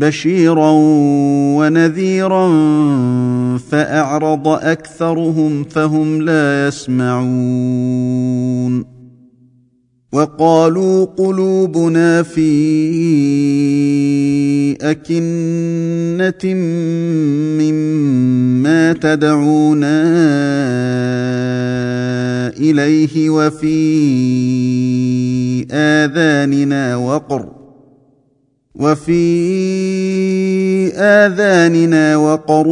بشيرا ونذيرا فاعرض اكثرهم فهم لا يسمعون وقالوا قلوبنا في اكنه مما تدعونا اليه وفي اذاننا وقر وفي آذاننا وقر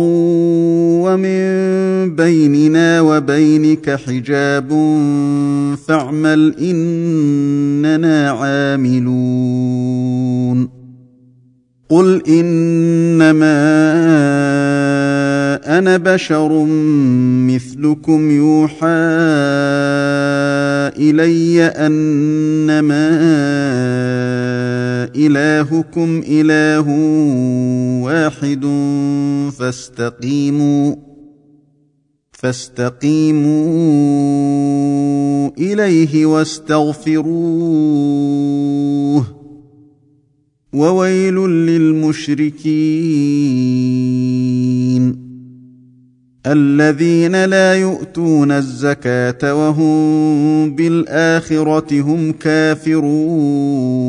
ومن بيننا وبينك حجاب فاعمل إننا عاملون. قل إنما أنا بشر مثلكم يوحى إلي أنما الهكم اله واحد فاستقيموا فاستقيموا اليه واستغفروه وويل للمشركين الذين لا يؤتون الزكاه وهم بالاخره هم كافرون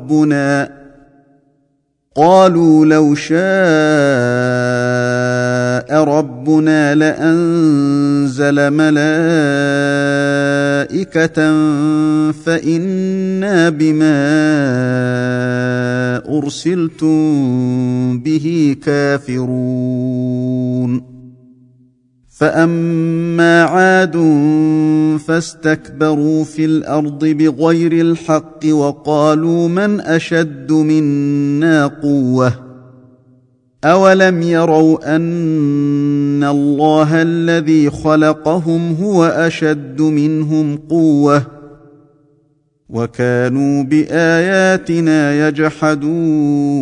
ربنا قالوا لو شاء ربنا لأنزل ملائكة فإنا بما أرسلتم به كافرون. فاما عاد فاستكبروا في الأرض بغير الحق وقالوا من اشد منا قوه اولم يروا ان الله الذي خلقهم هو اشد منهم قوه وكانوا باياتنا يجحدون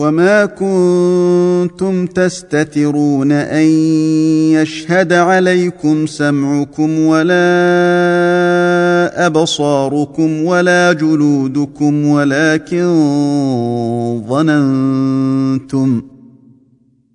وما كنتم تستترون ان يشهد عليكم سمعكم ولا ابصاركم ولا جلودكم ولكن ظننتم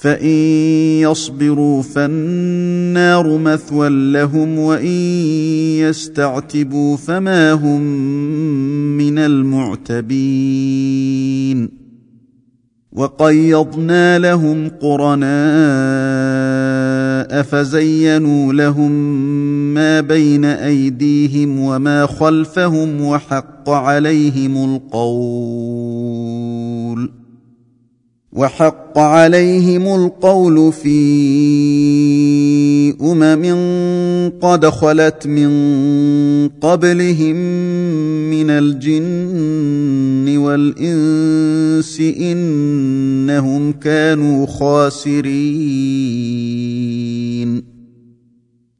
فان يصبروا فالنار مثوى لهم وان يستعتبوا فما هم من المعتبين وقيضنا لهم قرناء فزينوا لهم ما بين ايديهم وما خلفهم وحق عليهم القول وحق عليهم القول في أمم قد خلت من قبلهم من الجن والإنس إنهم كانوا خاسرين.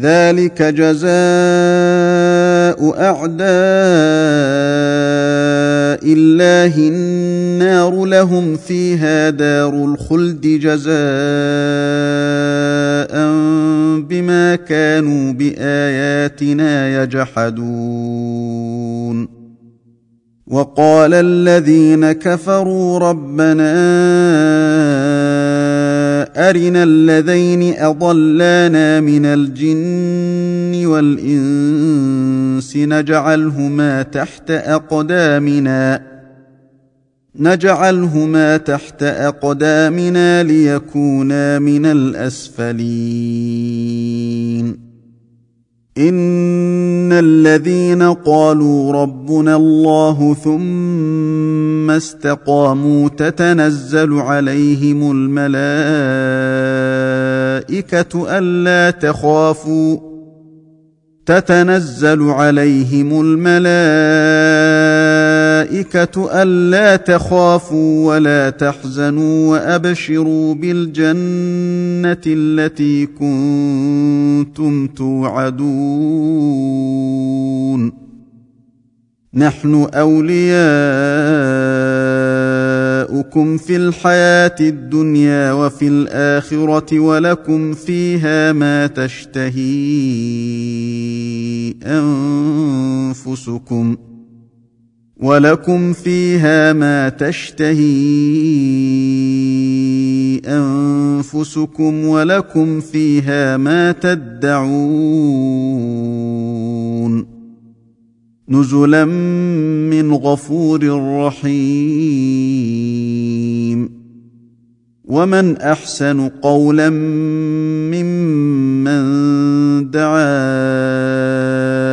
ذلك جزاء أعداء الله النار لهم فيها دار الخلد جزاء بما كانوا بآياتنا يجحدون. وقال الذين كفروا ربنا ارنا الذين اضلانا من الجن والانس نجعلهما تحت اقدامنا نجعلهما تحت اقدامنا ليكونا من الاسفلين ان الذين قالوا ربنا الله ثم استقاموا تتنزل عليهم الملائكه الا تخافوا تتنزل عليهم الملائكة ألا تخافوا ولا تحزنوا وأبشروا بالجنة التي كنتم توعدون. نحن أولياؤكم في الحياة الدنيا وفي الآخرة ولكم فيها ما تشتهي أنفسكم. ولكم فيها ما تشتهي انفسكم ولكم فيها ما تدعون نزلا من غفور رحيم ومن احسن قولا ممن دعا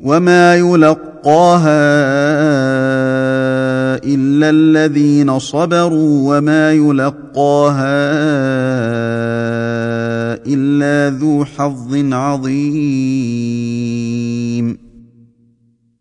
وما يلقاها الا الذين صبروا وما يلقاها الا ذو حظ عظيم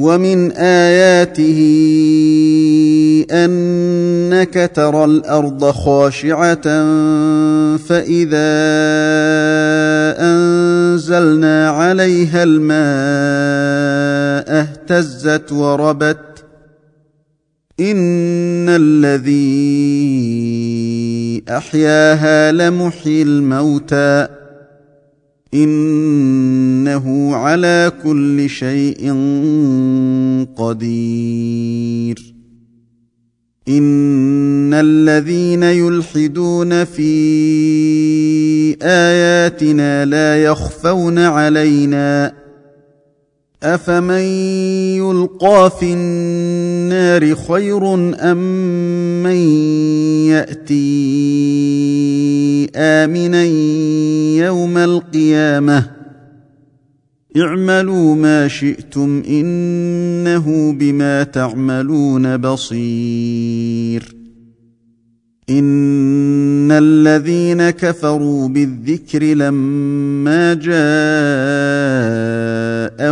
ومن آياته أنك ترى الأرض خاشعة فإذا أنزلنا عليها الماء اهتزت وربت إن الذي أحياها لمحيي الموتى إنه على كل شيء قدير. إن الذين يلحدون في آياتنا لا يخفون علينا. افمن يلقى في النار خير ام من ياتي امنا يوم القيامه اعملوا ما شئتم انه بما تعملون بصير ان الذين كفروا بالذكر لما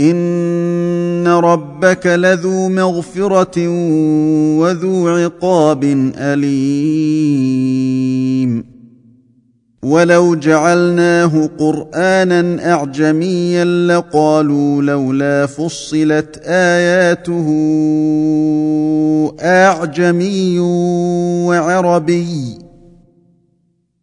ان ربك لذو مغفره وذو عقاب اليم ولو جعلناه قرانا اعجميا لقالوا لولا فصلت اياته اعجمي وعربي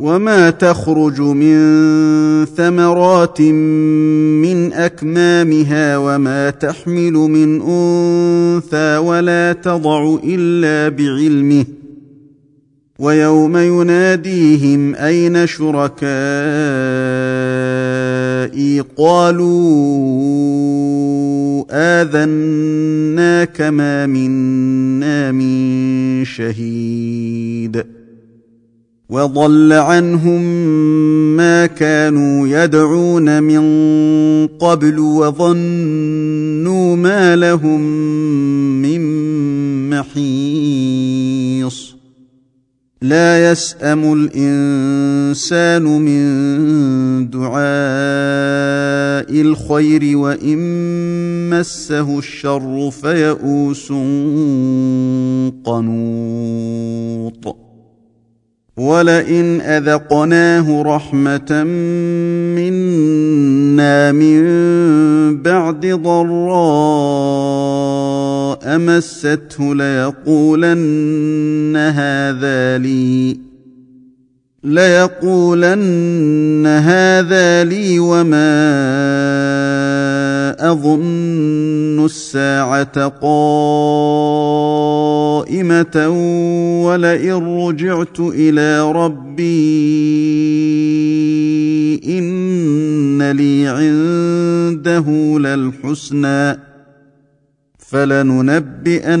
وما تخرج من ثمرات من اكمامها وما تحمل من انثى ولا تضع الا بعلمه ويوم يناديهم اين شركائي قالوا اذناك ما منا من شهيد وضل عنهم ما كانوا يدعون من قبل وظنوا ما لهم من محيص. لا يسأم الإنسان من دعاء الخير وإن مسه الشر فيئوس قنوط. ولئن اذقناه رحمه منا من بعد ضراء مسته ليقولن هذا لي ليقولن هذا لي وما أظن الساعة قائمة ولئن رجعت إلى ربي إن لي عنده للحسنى فلننبئن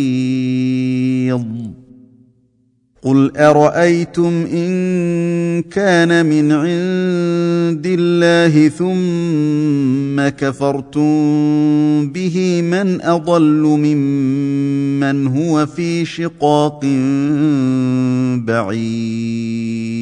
أرأيتم إن كان من عند الله ثم كفرتم به من أضل ممن هو في شقاق بعيد؟